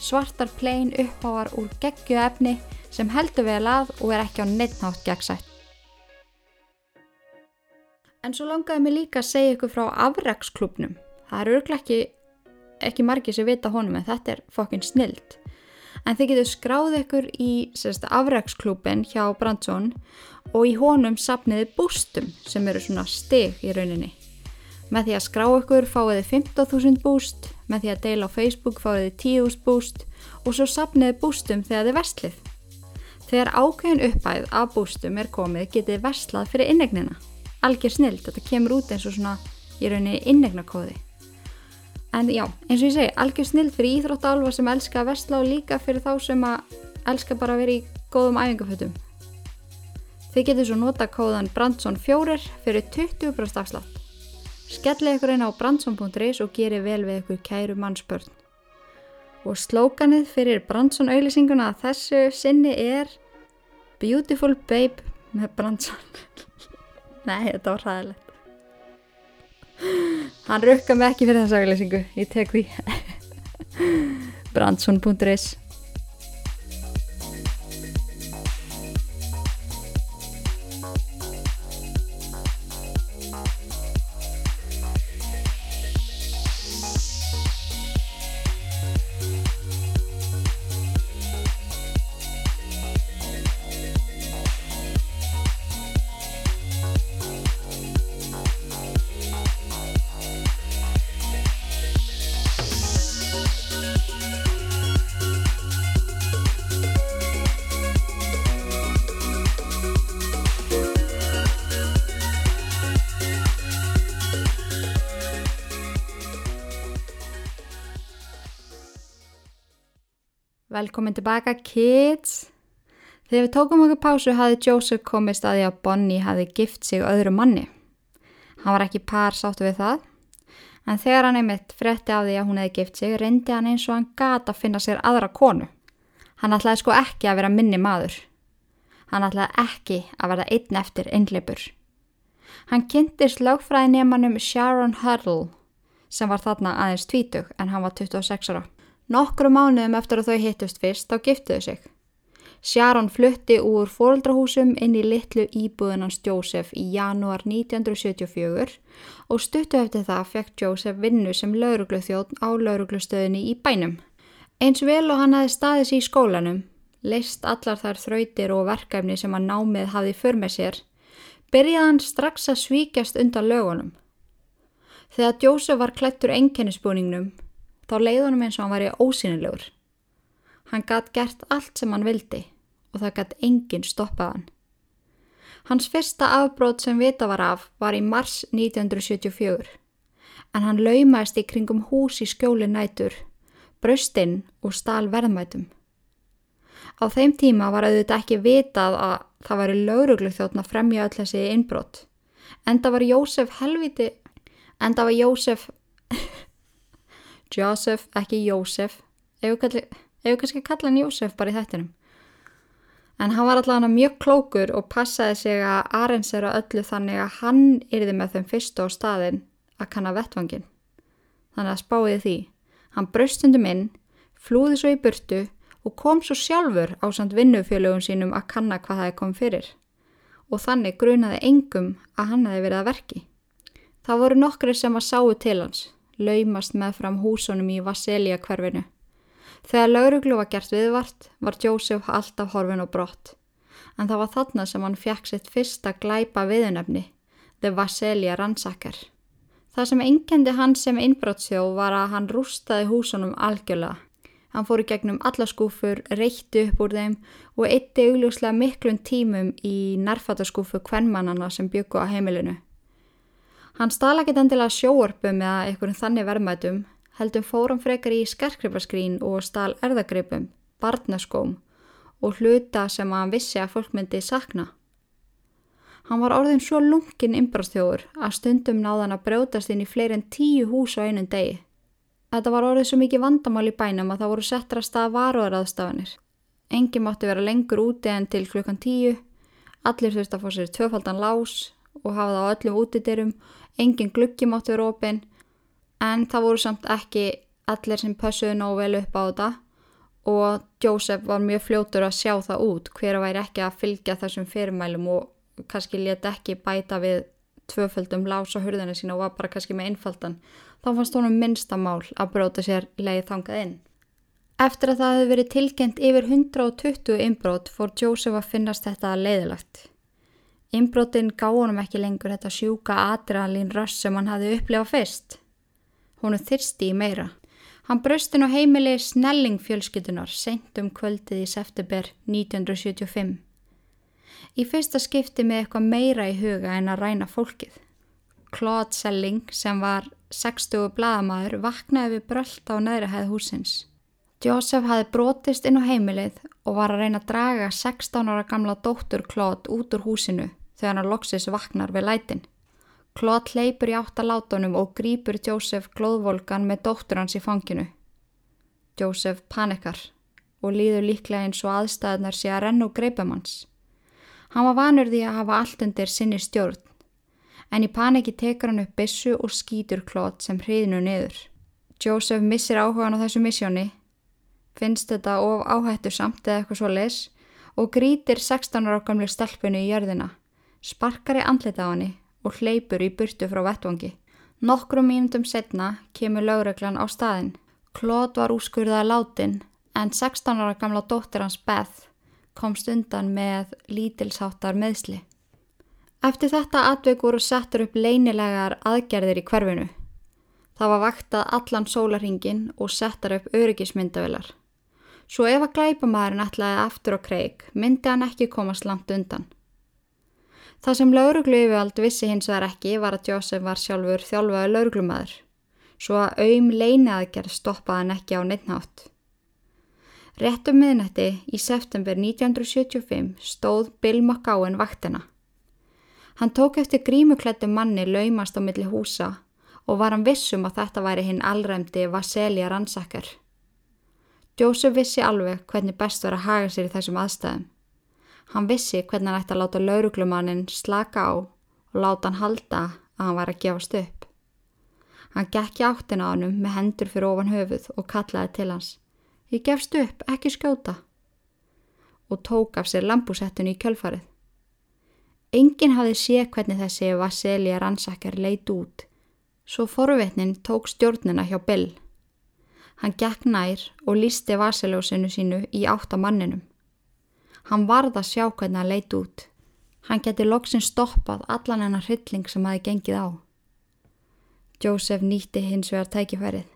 svartar plein upphávar úr geggju efni sem heldur vel að og er ekki á neittnátt gegnsætt. En svo langaði mig líka að segja ykkur frá afræksklubnum. Það eru örglega ekki, ekki margi sem vita honum en þetta er fokkin snild. En þið getur skráð ykkur í afræksklubin hjá Brandsson og í honum sapniði bústum sem eru svona steg í rauninni. Með því að skrá ykkur fáiði 15.000 búst, með því að deila á Facebook fáiði 10.000 búst og svo sapniði bústum þegar þið vestlið. Þegar ákveðin uppæð af bústum er komið getið vestlað fyrir innegnina. Algjör snilt, þetta kemur út eins og svona í rauninni innegnakóði. En já, eins og ég segi, algjör snilt fyrir íþróttálfa sem elska að vestla og líka fyrir þá sem að elska bara að vera í góðum æfingafötum. Þið getur svo nota kóðan Brandsson 4 fyrir 20% afslátt. Skellið ykkur inn á brandsson.is og gerir vel við ykkur kæru mannsbörn. Og slókanið fyrir Brandsson auðlýsinguna þessu sinni er Beautiful Babe með Brandsson. Nei, þetta var ræðilegt. Hann rukka mig ekki fyrir þessu auðlýsingu, ég tek því. Brandsson.is Velkomin tilbaka kids. Þegar við tókum okkur pásu hafði Joseph komist að því að Bonnie hafði gift sig öðru manni. Hann var ekki par sáttu við það, en þegar hann einmitt fretti af því að hún hefði gift sig, reyndi hann eins og hann gata að finna sér aðra konu. Hann ætlaði sko ekki að vera minni maður. Hann ætlaði ekki að verða einn eftir innleipur. Hann kynntist lögfræðinemanum Sharon Huddle sem var þarna aðeins tvítug en hann var 26 ára. Nokkru mánuðum eftir að þau hittust fyrst þá giftuðu sig. Sharon flutti úr fóreldrahúsum inn í litlu íbúðunans Joseph í janúar 1974 og stuttu eftir það fekk Joseph vinnu sem laurugluþjóðn á lauruglustöðinni í bænum. Eins vel og hann hafi staðið sér í skólanum, leist allar þær þrautir og verkefni sem hann námið hafði för með sér, byrjaði hann strax að svíkjast undan lögunum. Þegar Joseph var klættur enkennisbúningnum, þá leiðunum eins og hann væri ósynilegur. Hann gatt gert allt sem hann vildi og það gatt enginn stoppað hann. Hans fyrsta afbrót sem vita var af var í mars 1974 en hann laumæst í kringum hús í skjóli nætur, bröstinn og stál verðmætum. Á þeim tíma var auðvitað ekki vitað að það væri lauruglu þjóttn að fremja öll þessi innbrott. Enda var Jósef helviti, enda var Jósef, Jósef, ekki Jósef, ef við kannski kalla hann Jósef bara í þættinum. En hann var allavega mjög klókur og passaði sig að arensera öllu þannig að hann yrði með þeim fyrstu á staðin að kanna vettvangin. Þannig að spáði því. Hann braustundum inn, flúði svo í burtu og kom svo sjálfur á samt vinnufélögum sínum að kanna hvað það komið fyrir. Og þannig grunaði engum að hann hefði verið að verki. Það voru nokkri sem að sáu til hans, laumast með fram húsunum í Vaselja hverfinu. Þegar lauruglu var gert viðvart var Jósef alltaf horfin og brott. En það var þarna sem hann fekk sitt fyrsta glæpa viðunöfni, The Vaselja Ransacker. Það sem engendi hann sem innbrottsjóð var að hann rústaði húsunum algjörlega. Hann fór í gegnum alla skúfur, reytti upp úr þeim og eitti augljóslega miklum tímum í nærfattaskúfu kvennmannana sem byggu á heimilinu. Hann stala ekki endilega sjóarpum eða einhverjum þannig verðmætum, heldum fórum frekar í skarkrifarskrín og stál erðagripum, barnaskóm og hluta sem hann vissi að fólk myndi sakna. Hann var orðin svo lungin innbrastjóður að stundum náðan að brjótast inn í fleiri en tíu hús á einun degi. Þetta var orðið svo mikið vandamál í bænum að það voru settra stað varuðaraðstafanir. Engi mátti vera lengur úti en til klukkan tíu, allir þurfti að fá sér tvöfaldan lás og hafa það á öllum útidyrum, engin gluggi mátti vera opinn en það voru samt ekki allir sem passuði nóg vel upp á þetta og Joseph var mjög fljótur að sjá það út hver að væri ekki að fylgja þessum fyrirmælum og kannski let ekki bæta við tvöföldum lása hurðinu sína og var bara kannski með einfaldan þá fannst honum minnstamál að bróta sér leið þangað inn. Eftir að það hefði verið tilkent yfir 120 inbrót fór Joseph að finnast þetta leiðilagt. Inbrótin gá honum ekki lengur þetta sjúka adrenalín röss sem hann hafði upplifað fyrst. Hún er þyrsti í meira. Hann braustin á heimili Snellingfjölskytunar sent um kvöldið í september 1975. Í fyrsta skipti með eitthvað meira í huga en að ræna fólkið. Claude Selling sem var 60 bladamæður vaknaði við brölt á neðri hæð húsins. Joseph hafi brotist inn á heimilið og var að reyna að draga 16 ára gamla dóttur Claude út úr húsinu þegar hann loksis vaknar við lætin. Klot leipur í áttalátunum og grýpur Jósef glóðvolgan með dóttur hans í fanginu. Jósef panikar og líður líklega eins og aðstæðnar sé að renna og greipum hans. Hann var vanur því að hafa allt undir sinni stjórn, en í paniki tekur hann upp bissu og skýtur Klot sem hriðinu niður. Jósef missir áhugan á þessu missjóni, finnst þetta of áhættu samt eða eitthvað svo les og grítir 16 ára gamlu stelpunu í jörðina, sparkar í andlita á hanni og hleypur í burtu frá vettvangi. Nokkrum mínundum setna kemur lögreglan á staðin. Klót var úrskurðað látin en 16 ára gamla dóttir hans Beth komst undan með lítilsháttar meðsli. Eftir þetta atveik voru settur upp leynilegar aðgerðir í hverfinu. Það var vaktað allan sólarhingin og settar upp öryggismyndavilar. Svo ef að glæpamæðurinn ætlaði aftur á kreik myndi hann ekki komast langt undan. Það sem lauruglu yfirvald vissi hins vegar ekki var að Joseph var sjálfur þjálfaði lauruglumæður, svo að auðm leini aðgerð stoppaði hann ekki á neittnátt. Rétt um miðnætti í september 1975 stóð Bill McGowan vaktina. Hann tók eftir grímuklættu manni laumast á milli húsa og var hann vissum að þetta væri hinn allræmdi Vaselia rannsakar. Joseph vissi alveg hvernig best var að haga sér í þessum aðstæðum. Hann vissi hvernig hann ætti að láta lauruglumannin slaka á og láta hann halda að hann var að gefast upp. Hann gekk í áttin á hannum með hendur fyrir ofan höfuð og kallaði til hans. Ég gefst upp, ekki skjóta. Og tók af sér lambúsettun í kjölfarið. Engin hafði sé hvernig þessi Vaselia rannsakar leit út. Svo forvetnin tók stjórnina hjá Bill. Hann gekk nær og lísti vaseljósinu sínu í átt á manninum. Hann varð að sjá hvernig hann leit út. Hann geti loksin stoppað allan hennar hrylling sem hafi gengið á. Joseph nýtti hins vegar tækifærið.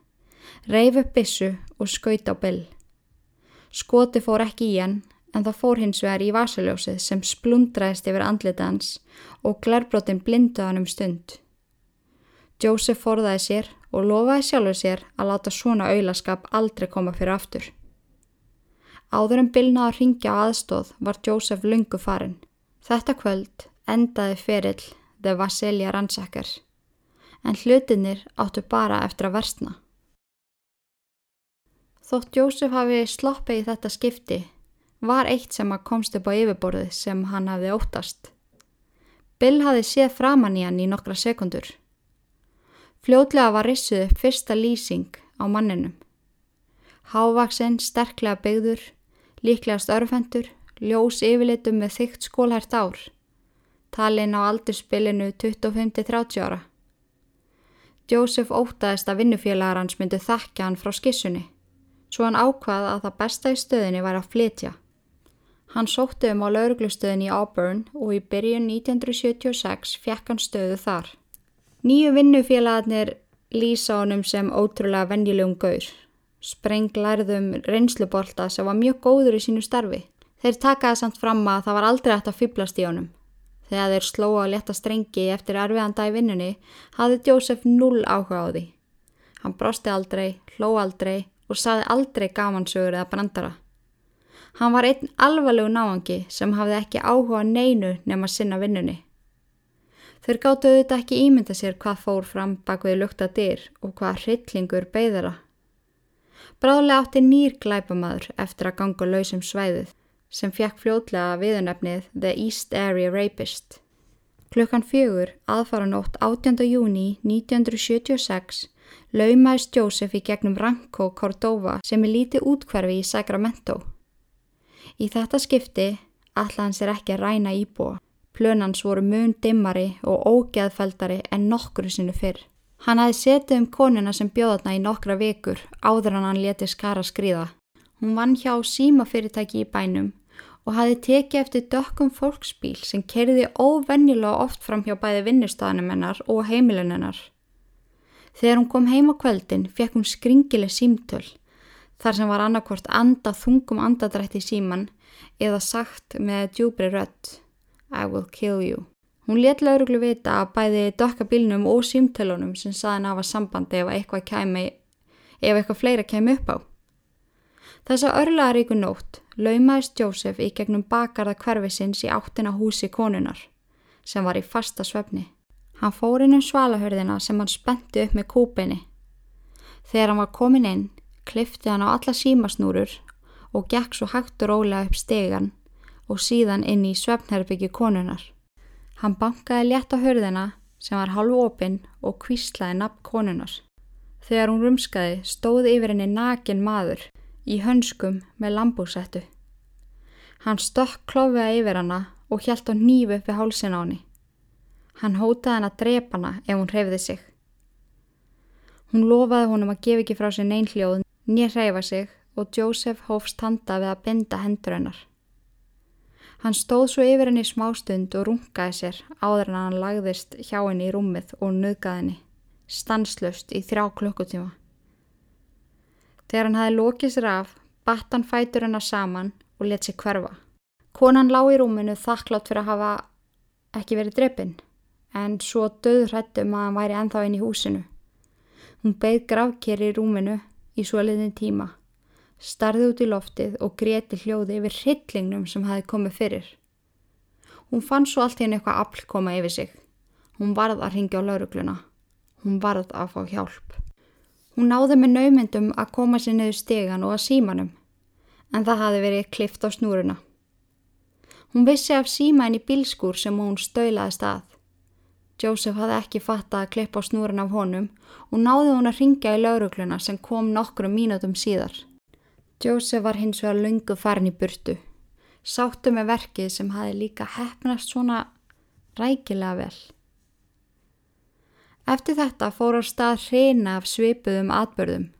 Reif upp bissu og skaut á Bill. Skoti fór ekki í hann en það fór hins vegar í vasaljósið sem splundraðist yfir andlita hans og glærbrotin blinduð hann um stund. Joseph forðaði sér og lofaði sjálfur sér að láta svona auðlaskap aldrei koma fyrir aftur. Áður en Bill náða að ringja aðstóð var Joseph lungu farin. Þetta kvöld endaði ferill The Vaselia rannsakar en hlutinir áttu bara eftir að versna. Þótt Jósef hafi sloppið í þetta skipti var eitt sem að komst upp á yfirborðið sem hann hafði óttast. Bill hafi séð framann í hann í nokkra sekundur. Fljótlega var rissuð fyrsta lýsing á manninum. Hávaksinn, sterklega byggður, líklegast örfendur, ljós yfirlitum með þygt skólhært ár. Talinn á aldurspilinu 25-30 ára. Jósef ótaðist að vinnufélagar hans myndu þakka hann frá skissunni svo hann ákvað að það besta í stöðinni væri að flytja. Hann sótti um á lauruglustöðin í Auburn og í byrjun 1976 fekk hann stöðu þar. Nýju vinnufélagarnir lýsa honum sem ótrúlega venjulegum gaur. Spreng lærðum reynslubolta sem var mjög góður í sínu starfi. Þeir takaði samt fram að það var aldrei hægt að fýblast í honum. Þegar þeir slóa að leta strengi eftir erfiðanda í vinnunni hafði Jósef null áhuga á því. Hann brosti aldrei, hló aldrei og saði aldrei gamansögur eða brandara. Hann var einn alvarlegu náangi sem hafði ekki áhuga neinu nema sinna vinnunni. Þeir gáttu auðvitað ekki ímynda sér hvað fór fram bak við lukta dyr og hvað hryllingur beigðara. Bráðlega átti nýr glæpamaður eftir að ganga lausum svæðið sem fjekk fljótlega viðunefnið The East Area Rapist. Klukkan fjögur aðfaranótt 18. júni 1976 laumæðist Jósef í gegnum Ranko Cordova sem er lítið útkverfi í Sacramento. Í þetta skipti hann sér ekki að ræna íbúa. Plönans voru mun dimmari og ógeðfældari en nokkru sinu fyrr. Hann hafi setið um konuna sem bjóðatna í nokkra vikur áður en hann leti skara skrýða. Hún vann hjá símafyrirtæki í bænum og hafi tekið eftir dökkum fólksbíl sem kerði óvennilega oft fram hjá bæði vinnustæðanum hennar og heimilunennar. Þegar hún kom heim á kveldin fekk hún skringileg símtöl þar sem var annarkvort anda þungum andadrætti síman eða sagt með djúbri rött I will kill you. Hún let lauruglu vita að bæði dokka bílnum og símtölunum sem saði hann hafa sambandi ef eitthvað, kæmi, ef eitthvað fleira kemi upp á. Þessa örlaða ríku nótt laumaðist Jósef í gegnum bakarða hverfisins í áttina húsi konunar sem var í fasta svefni. Hann fór inn um svalahörðina sem hann spenti upp með kúpinni. Þegar hann var komin inn, klifti hann á alla símasnúrur og gekk svo hægt og rólega upp stegan og síðan inn í svefnherbyggju konunar. Hann bankaði létt á hörðina sem var halvu opinn og kvíslaði nafn konunar. Þegar hún rumskaði stóði yfir henni nakin maður í hönskum með lambúsettu. Hann stökk klófiða yfir hana og hjælt á nýfu upp við hálsin á henni. Hann hótaði hann að drepa hana ef hún hreyfði sig. Hún lofaði honum að gefa ekki frá sér neyn hljóð, nýja hreyfa sig og Joseph hófst handa við að binda hendur hennar. Hann stóð svo yfir henni smá stund og rungaði sér áður en hann lagðist hjá henni í rúmið og nöðgaði henni, stanslöst í þrjá klukkutíma. Þegar hann hafi lokið sér af, batt hann fætur hennar saman og let sér hverfa. Konan lág í rúminu þakklátt fyrir að hafa ekki verið dreppin en svo döðrættum að hann væri enþá inn í húsinu. Hún beigð gravkeri í rúminu í svo liðin tíma, starði út í loftið og greti hljóði yfir hryllingnum sem hafi komið fyrir. Hún fann svo allt henni eitthvað afl koma yfir sig. Hún varð að ringja á laurugluna. Hún varð að fá hjálp. Hún náði með naumyndum að koma sér niður stegan og að símanum, en það hafi verið klift á snúruna. Hún vissi af símaðin í bílskur sem hún stölaði stað. Joseph hafði ekki fattað að klippa á snúrun af honum og náði hún að ringja í laurugluna sem kom nokkrum mínutum síðar. Joseph var hins vegar lungu farin í burtu. Sáttu með verkið sem hafi líka hefnast svona rækilega vel. Eftir þetta fór á stað hreina af svipuðum atbörðum.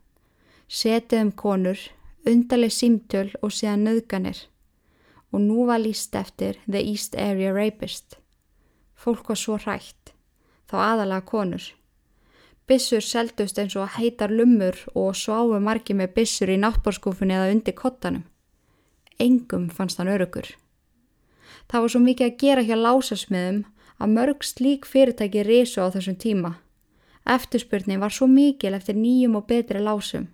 Setið um konur, undarleg símtöl og síðan nöðganir. Og nú var líst eftir The East Area Rapist. Fólk var svo hrætt, þá aðalega konur. Bissur seldust eins og heitar lumur og sváu margi með bissur í náttbórskúfunni eða undir kottanum. Engum fannst hann örugur. Það var svo mikið að gera hjá lásasmiðum að mörg slík fyrirtæki risu á þessum tíma. Eftirspurni var svo mikil eftir nýjum og betri lásum.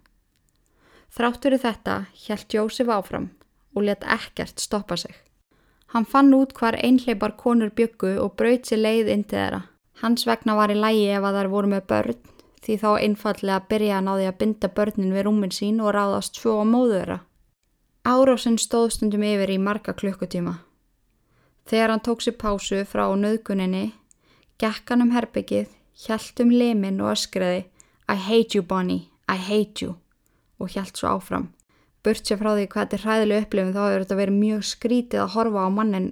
Þráttur í þetta hjælt Jósef áfram og let ekkert stoppa sig. Hann fann út hvar einhleipar konur byggu og braut sér leið inn til þeirra. Hans vegna var í lægi ef að þær voru með börn því þá einfallega byrja að náði að binda börnin við rúmin sín og ráðast svo á móðura. Árósinn stóðstundum yfir í marga klukkutíma. Þegar hann tók sér pásu frá nöðguninni, gekk hann um herbyggið, hjælt um lemin og öskreði I hate you Bonnie, I hate you og hjælt svo áfram. Burt sér frá því hvað þetta er hræðileg upplifin þá hefur þetta verið mjög skrítið að horfa á mannin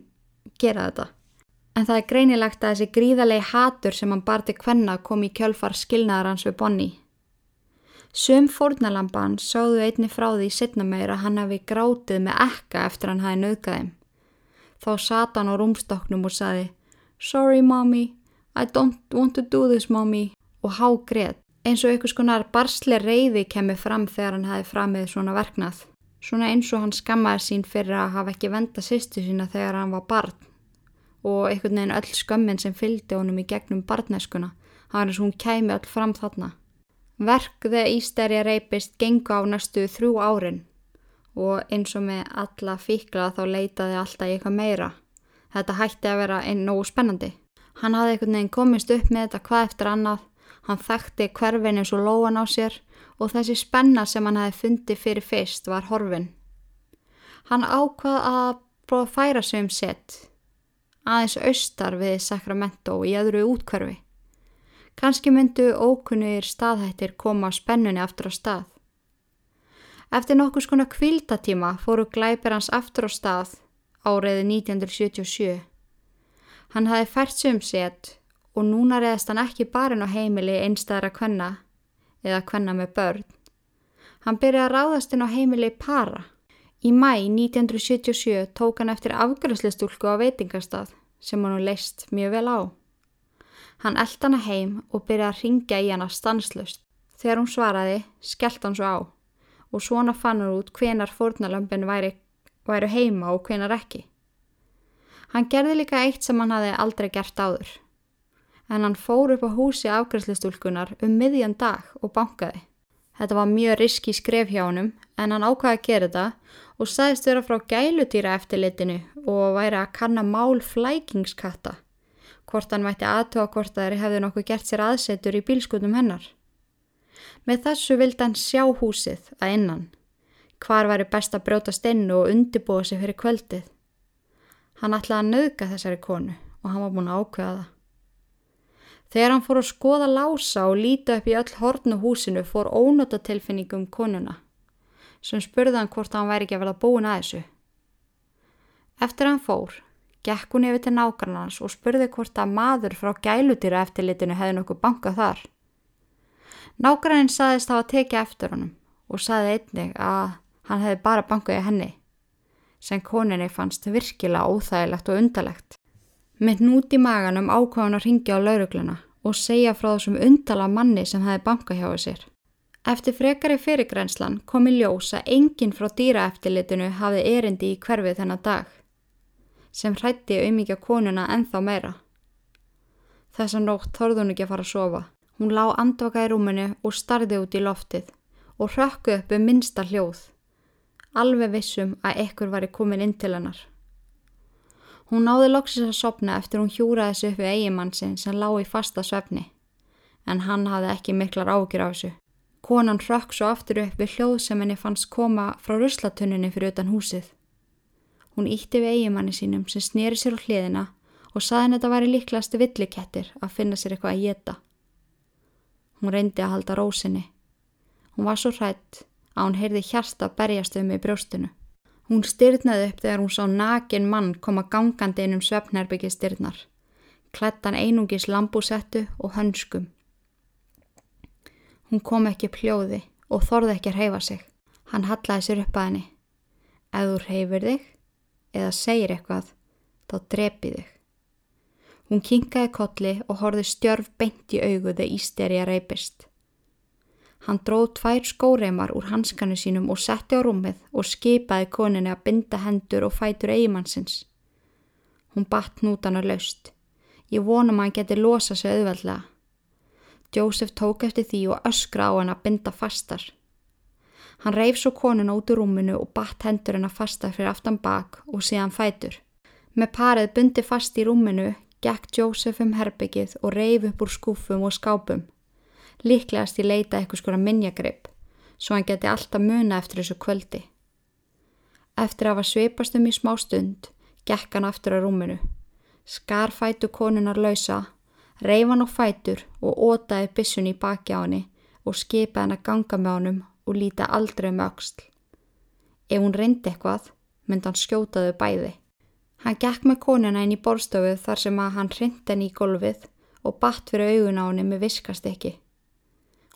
gera þetta. En það er greinilegt að þessi gríðalegi hatur sem hann barði hvenna kom í kjölfar skilnaðar hans við Bonnie. Sum fórnalamban sáðu einni frá því setna meira að hann hafi grátið með ekka eftir hann hafi nöðgæðim. Þá sat hann á rúmstoknum og saði Sorry mommy, I don't want to do this mommy og há greið eins og einhvers konar barsli reyði kemur fram þegar hann hafi framið svona verknað. Svona eins og hann skammaði sín fyrir að hafa ekki venda sýstu sína þegar hann var barn og einhvern veginn öll skömmin sem fylgdi honum í gegnum barneskuna. Var eins og hún kæmi öll fram þarna. Verk þegar Ísterja reypist gengu á næstu þrjú árin og eins og með alla fíkla þá leitaði alltaf eitthvað meira. Þetta hætti að vera einn nógu spennandi. Hann hafði einhvern veginn komist upp með þetta hvað eftir annað, hann þekkti hverfin eins og lóan á sér og þessi spenna sem hann hafi fundið fyrir fyrst var horfin. Hann ákvað að prófa að færa sig um sett, aðeins austar við Sacramento í öðru útkverfi. Kanski myndu ókunnir staðhættir koma spennunni aftur á stað. Eftir nokkus konar kvildatíma fóru glæpir hans aftur á stað áriði 1977. Hann hafi fært sig um sett og núna reðast hann ekki barinn á heimili einstæðra kvenna eða kvenna með börn. Hann byrjaði að ráðast inn á heimili para. Í mæ 1977 tók hann eftir afgrænslistúlku á veitingarstað sem hann leist mjög vel á. Hann eld hana heim og byrjaði að ringja í hana stanslust. Þegar hún svaraði, skellt hann svo á og svona fann hann út hvenar fórnalömpin væri, væri heima og hvenar ekki. Hann gerði líka eitt sem hann hafi aldrei gert áður. En hann fór upp á húsi afgræslistúlkunar um miðjan dag og bankaði. Þetta var mjög riski skref hjá honum en hann ákvaði að gera þetta og sagðist vera frá gælutýra eftirlitinu og væri að kanna mál flækingskatta. Hvort hann mætti aðtóa hvort þær hefði nokkuð gert sér aðsetur í bílskutum hennar. Með þessu vildi hann sjá húsið að innan. Hvar væri best að brjóta stennu og undibúa sig fyrir kvöldið. Hann ætlaði að nauðga þessari konu og hann var búin að ákveða það. Þegar hann fór að skoða lása og líta upp í öll hornu húsinu fór ónota tilfinningum konuna sem spurði hann hvort hann væri ekki að verða búin að þessu. Eftir hann fór, gekk hún yfir til nákvæmans og spurði hvort að maður frá gælutýra eftirlitinu hefði nokkuð bankað þar. Nákvæminn saðist hafa tekið eftir honum og saði einnig að hann hefði bara bankað í henni sem koninni fannst virkilega óþægilegt og undalegt. Með nút í maganum ákváðan að ringja á laurugluna og segja frá þessum undala manni sem hefði bankað hjá sér. Eftir frekari fyrirgrenslan kom í ljós að enginn frá dýraeftilitinu hafði erindi í hverfið þennan dag sem hrætti auðmíkja konuna enþá meira. Þessa nótt þorði hún ekki að fara að sofa. Hún lá andvaka í rúminu og starði út í loftið og rökku upp um minnsta hljóð. alveg vissum að ekkur var í komin inn til hennar. Hún náði loksins að sopna eftir hún hjúraði þessu upp við eigimann sinn sem lág í fasta svefni, en hann hafði ekki miklar ágjur á þessu. Konan hrökk svo aftur upp við hljóð sem henni fannst koma frá ruslatunninni fyrir utan húsið. Hún ítti við eigimanni sínum sem snýri sér á hliðina og saði henni að þetta væri líklegast villikettir að finna sér eitthvað að geta. Hún reyndi að halda rósinni. Hún var svo hrætt að hún heyrði hjarta berjast um í brjóstinu. Hún styrnaði upp þegar hún sá nakin mann koma gangandi inn um svefnherbyggi styrnar. Klettan einungis lambúsettu og hönskum. Hún kom ekki pljóði og þorði ekki að reyfa sig. Hann hallaði sér upp að henni. Ef þú reyfir þig eða segir eitthvað, þá drepi þig. Hún kinkaði kolli og horði stjörf beint í augu þegar Ísteri að reypist. Hann dróð tvær skóreimar úr hanskanu sínum og setti á rúmið og skipaði koninni að binda hendur og fætur eigimannsins. Hún batt nútana laust. Ég vonum að hann geti losa sig auðveldlega. Jósef tók eftir því og öskra á hann að binda fastar. Hann reif svo konuna út úr rúminu og batt hendur hennar fastar fyrir aftan bak og síðan fætur. Með parið bundi fast í rúminu, gekk Jósef um herbyggið og reif upp úr skúfum og skápum líklegast í leita eitthvað skora minnjagreip, svo hann geti alltaf muna eftir þessu kvöldi. Eftir að hafa sveipast um í smá stund, gekk hann aftur á rúminu. Skar fætu konunar lausa, reif hann á fætur og ótaði bissun í baki á henni og skipaði hann að ganga með honum og líta aldrei um auksl. Ef hún reyndi eitthvað, myndi hann skjótaðu bæði. Hann gekk með konuna inn í borstofu þar sem að hann reyndi henni í golfið og batt fyrir augun á henni með viskast ekki.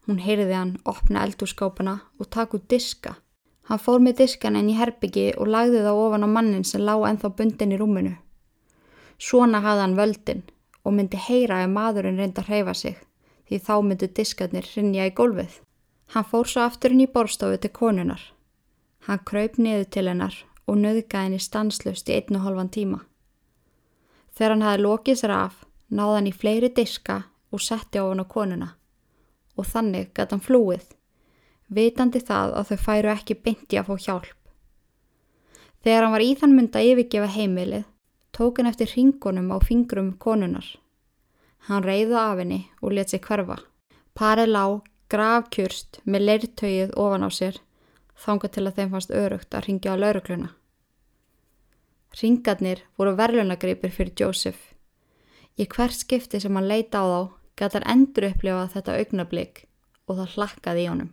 Hún heyrði hann opna eldúrskápana og taka út diska. Hann fór með diskan enn í herbyggi og lagði það ofan á mannin sem lág ennþá bundin í rúminu. Svona hafði hann völdin og myndi heyra ef maðurinn reynda að hreyfa sig því þá myndu diskarnir rinja í gólfið. Hann fór svo aftur inn í borstofu til konunar. Hann kraup niður til hennar og nöðgaði henni stanslust í einn og halvan tíma. Þegar hann hafi lokið sér af, náði hann í fleiri diska og setti á hann á konuna og þannig gæti hann flúið, vitandi það að þau færu ekki beinti að fá hjálp. Þegar hann var í þann mynd að yfirgefa heimilið, tók hann eftir ringunum á fingrum konunar. Hann reyði af henni og let sig hverfa. Parið lág, gravkjurst með leirtögið ofan á sér, þánga til að þeim fannst örugt að ringja á laurugluna. Ringarnir voru verðlunagripir fyrir Jósef. Í hvert skipti sem hann leita á þá gæti hann endur upplifa þetta augnablík og það hlakkaði í honum.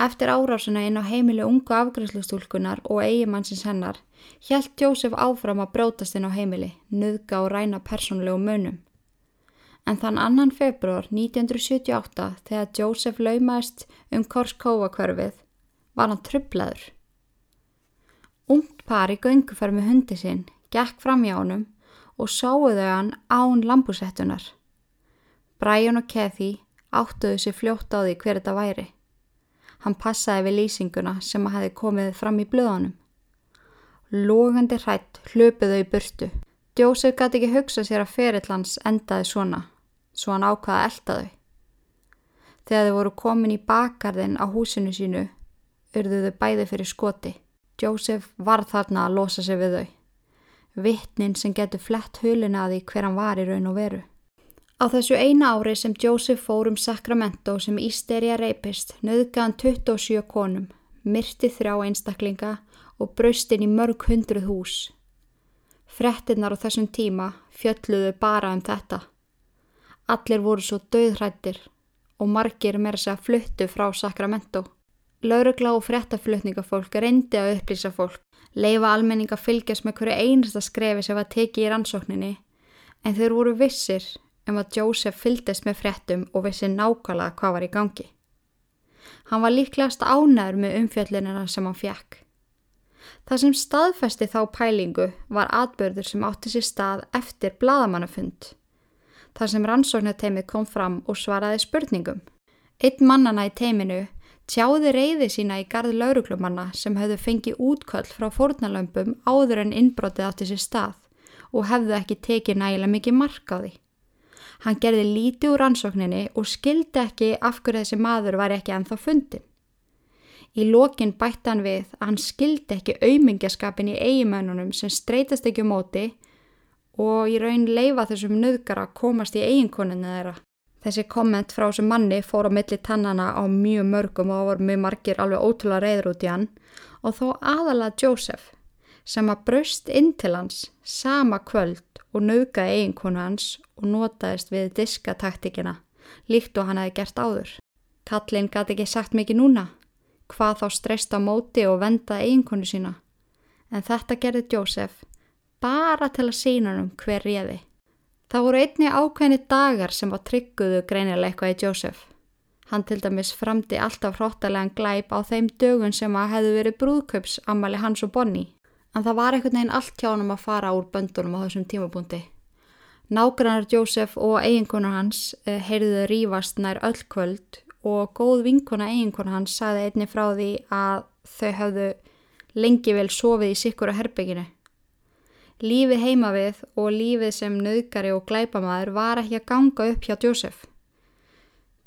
Eftir árásuna inn á heimilu ungu afgræslustúlkunar og eigimannsins hennar hjælt Jósef áfram að brótast inn á heimili, nuðga og ræna persónlegu munum. En þann annan februar 1978 þegar Jósef laumaðist um Korskóa hverfið var hann trublaður. Ungt par í gönguferð með hundi sinn gekk fram hjá honum og sáuðu hann án lambusettunar. Brian og Kathy áttuðu sér fljótt á því hver þetta væri. Hann passaði við lýsinguna sem að hafi komið fram í blöðunum. Lógandi hrætt hlöpuðu í burtu. Jósef gæti ekki hugsa sér að ferillans endaði svona, svo hann ákvaði að elda þau. Þegar þau voru komin í bakgarðin á húsinu sínu, urðuðu bæði fyrir skoti. Jósef var þarna að losa sig við þau. Vittnin sem getur flett hulina að því hver hann var í raun og veru. Á þessu eina ári sem Joseph fór um Sacramento sem Ísterja reypist nöðgaðan 27 konum, myrti þrjá einstaklinga og braustinn í mörg hundruð hús. Frettinnar á þessum tíma fjölluðu bara um þetta. Allir voru svo döðrættir og margir þess að fluttu frá Sacramento. Laurugla og frettaflutningafólk reyndi að upplýsa fólk, leifa almenning að fylgjast með hverju einasta skrefi sem var tekið í rannsókninni, en þeir voru vissir um að Joseph fyldist með fréttum og vissi nákvæmlega hvað var í gangi. Hann var líklegast ánæður með umfjöllinina sem hann fjekk. Það sem staðfesti þá pælingu var atbörður sem átti sér stað eftir bladamannafund. Það sem rannsóknarteimið kom fram og svaraði spurningum. Einn mannana í teiminu tjáði reyði sína í garð lauruglumanna sem höfðu fengið útköll frá fórnalömpum áður en innbrotið átti sér stað og hefðu ekki tekið nægilega mikið mark á því. Hann gerði lítið úr ansókninni og skildi ekki af hverju þessi maður var ekki ennþá fundin. Í lokin bætti hann við að hann skildi ekki aumingjaskapin í eigimennunum sem streytast ekki um móti og í raun leifa þessum nöðgara komast í eiginkoninu þeirra. Þessi komment frá þessum manni fór á milli tannana á mjög mörgum og það voru mjög margir alveg ótrúlega reyður út í hann og þó aðalega Joseph sem að braust inn til hans sama kvöld og nöðgaði eiginkonu hans og notaðist við diskataktikina líkt og hann hefði gert áður. Kallin gæti ekki sagt mikið núna, hvað þá streyst á móti og vendaði eiginkonu sína. En þetta gerði Joseph bara til að sína hann um hver réði. Það voru einni ákveðni dagar sem var trygguðu greinilega eitthvað í Joseph. Hann til dæmis framdi alltaf hróttalegan glæp á þeim dögun sem að hefðu verið brúðkaups ammali hans og Bonnie. En það var einhvern veginn allt hjá hann að fara úr böndunum á þessum tímabúndi. Nágrannar Joseph og eiginkonar hans eh, heyrðuðu rífast nær öll kvöld og góð vinkona eiginkona hans saði einni frá því að þau hafðu lengi vel sofið í sikkura herbygginu. Lífið heima við og lífið sem nöðgari og glæpamaður var ekki að ganga upp hjá Joseph.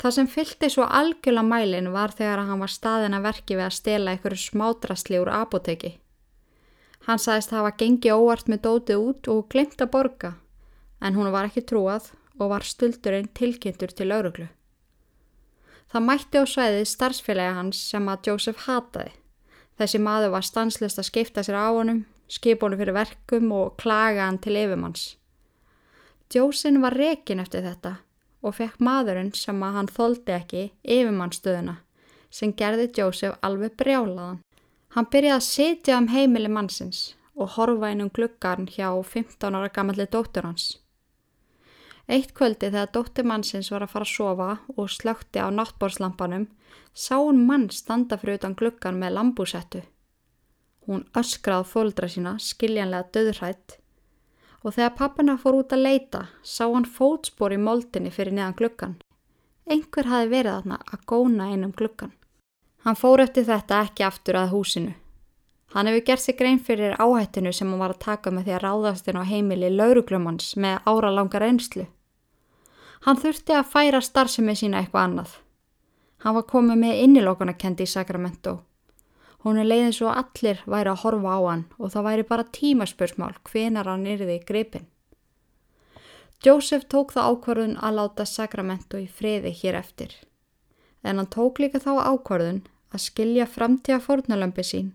Það sem fylgti svo algjörla mælin var þegar hann var staðin að verki við að stela einhverju smádrasli úr apoteki. Hann sagðist hafa gengið óvart með dótið út og glemt að borga, en hún var ekki trúað og var stuldurinn tilkynntur til lauruglu. Það mætti á sveiðið starfsfélagi hans sem að Joseph hataði. Þessi maður var stanslist að skipta sér á honum, skipa honum fyrir verkum og klaga hann til yfirmanns. Josin var rekin eftir þetta og fekk maðurinn sem að hann þóldi ekki yfirmannstöðuna sem gerði Joseph alveg brjálaðan. Hann byrjaði að sitja um heimili mannsins og horfa inn um gluggarn hjá 15 ára gammalli dóttur hans. Eitt kvöldi þegar dóttir mannsins var að fara að sofa og slökti á náttbórslampanum sá hún mann standa fyrir utan gluggan með lambúsettu. Hún öskrað fóldra sína skiljanlega döðrætt og þegar pappina fór út að leita sá hann fótspor í moldinni fyrir neðan gluggan. Einhver hafi verið þarna að góna einum gluggan. Hann fór eftir þetta ekki aftur að húsinu. Hann hefur gert sig grein fyrir áhættinu sem hann var að taka með því að ráðast inn á heimili lauruglumans með ára langar einslu. Hann þurfti að færa starfsemi sína eitthvað annað. Hann var komið með innilokunakendi í Sacramento. Hún er leiðin svo allir væri að horfa á hann og það væri bara tímaspörsmál hvenar hann yrði gripin. Joseph tók það ákvarðun að láta Sacramento í friði hér eftir. En hann tók líka þá ákvarðun að skilja framtíða fórnalömpi sín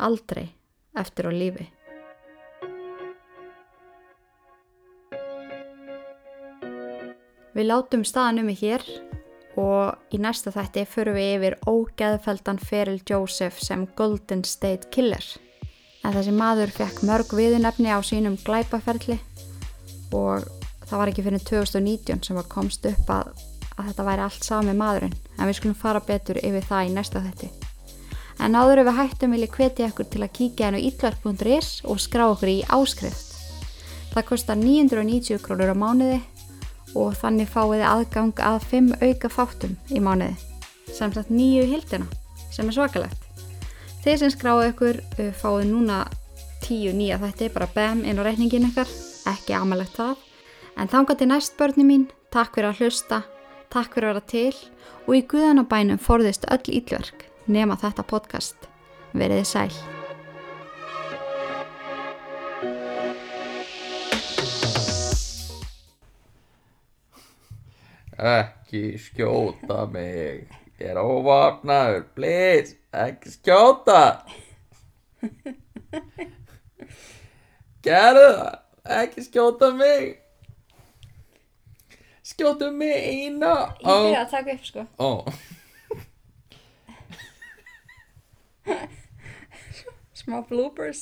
aldrei eftir á lífi. Við látum staðan um í hér og í næsta þætti förum við yfir ógeðfeldan feril Joseph sem Golden State Killer. En þessi maður fekk mörg viðunefni á sínum glæpaferli og það var ekki fyrir 2019 sem var komst upp að, að þetta væri allt sami maðurinn. En við skulum fara betur yfir það í næsta þætti. En áður ef við hættum vil ég hvetja ykkur til að kíkja hennu ítlark.is og skrá okkur í áskrift. Það kostar 990 krónur á mánuði og þannig fáið þið aðgang að 5 auka fáttum í mánuði samsagt nýju hildina sem er svakalegt. Þeir sem skráðu ykkur uh, fáið núna 10 nýja er bara bem inn á reikningin ykkar, ekki amalegt það. En þángat til næst börni mín, takk fyrir að hlusta, takk fyrir að vera til og í guðanabænum forðist öll ílverk nema þetta podcast. Veriði sæl.
Ekki skjóta mig. Ég er óvapnaður. Please, ekki skjóta. Gerðu það. Ekki skjóta mig skjótu mig eina
Ég oh. byrja að taka upp sko
oh.
Smá bloopers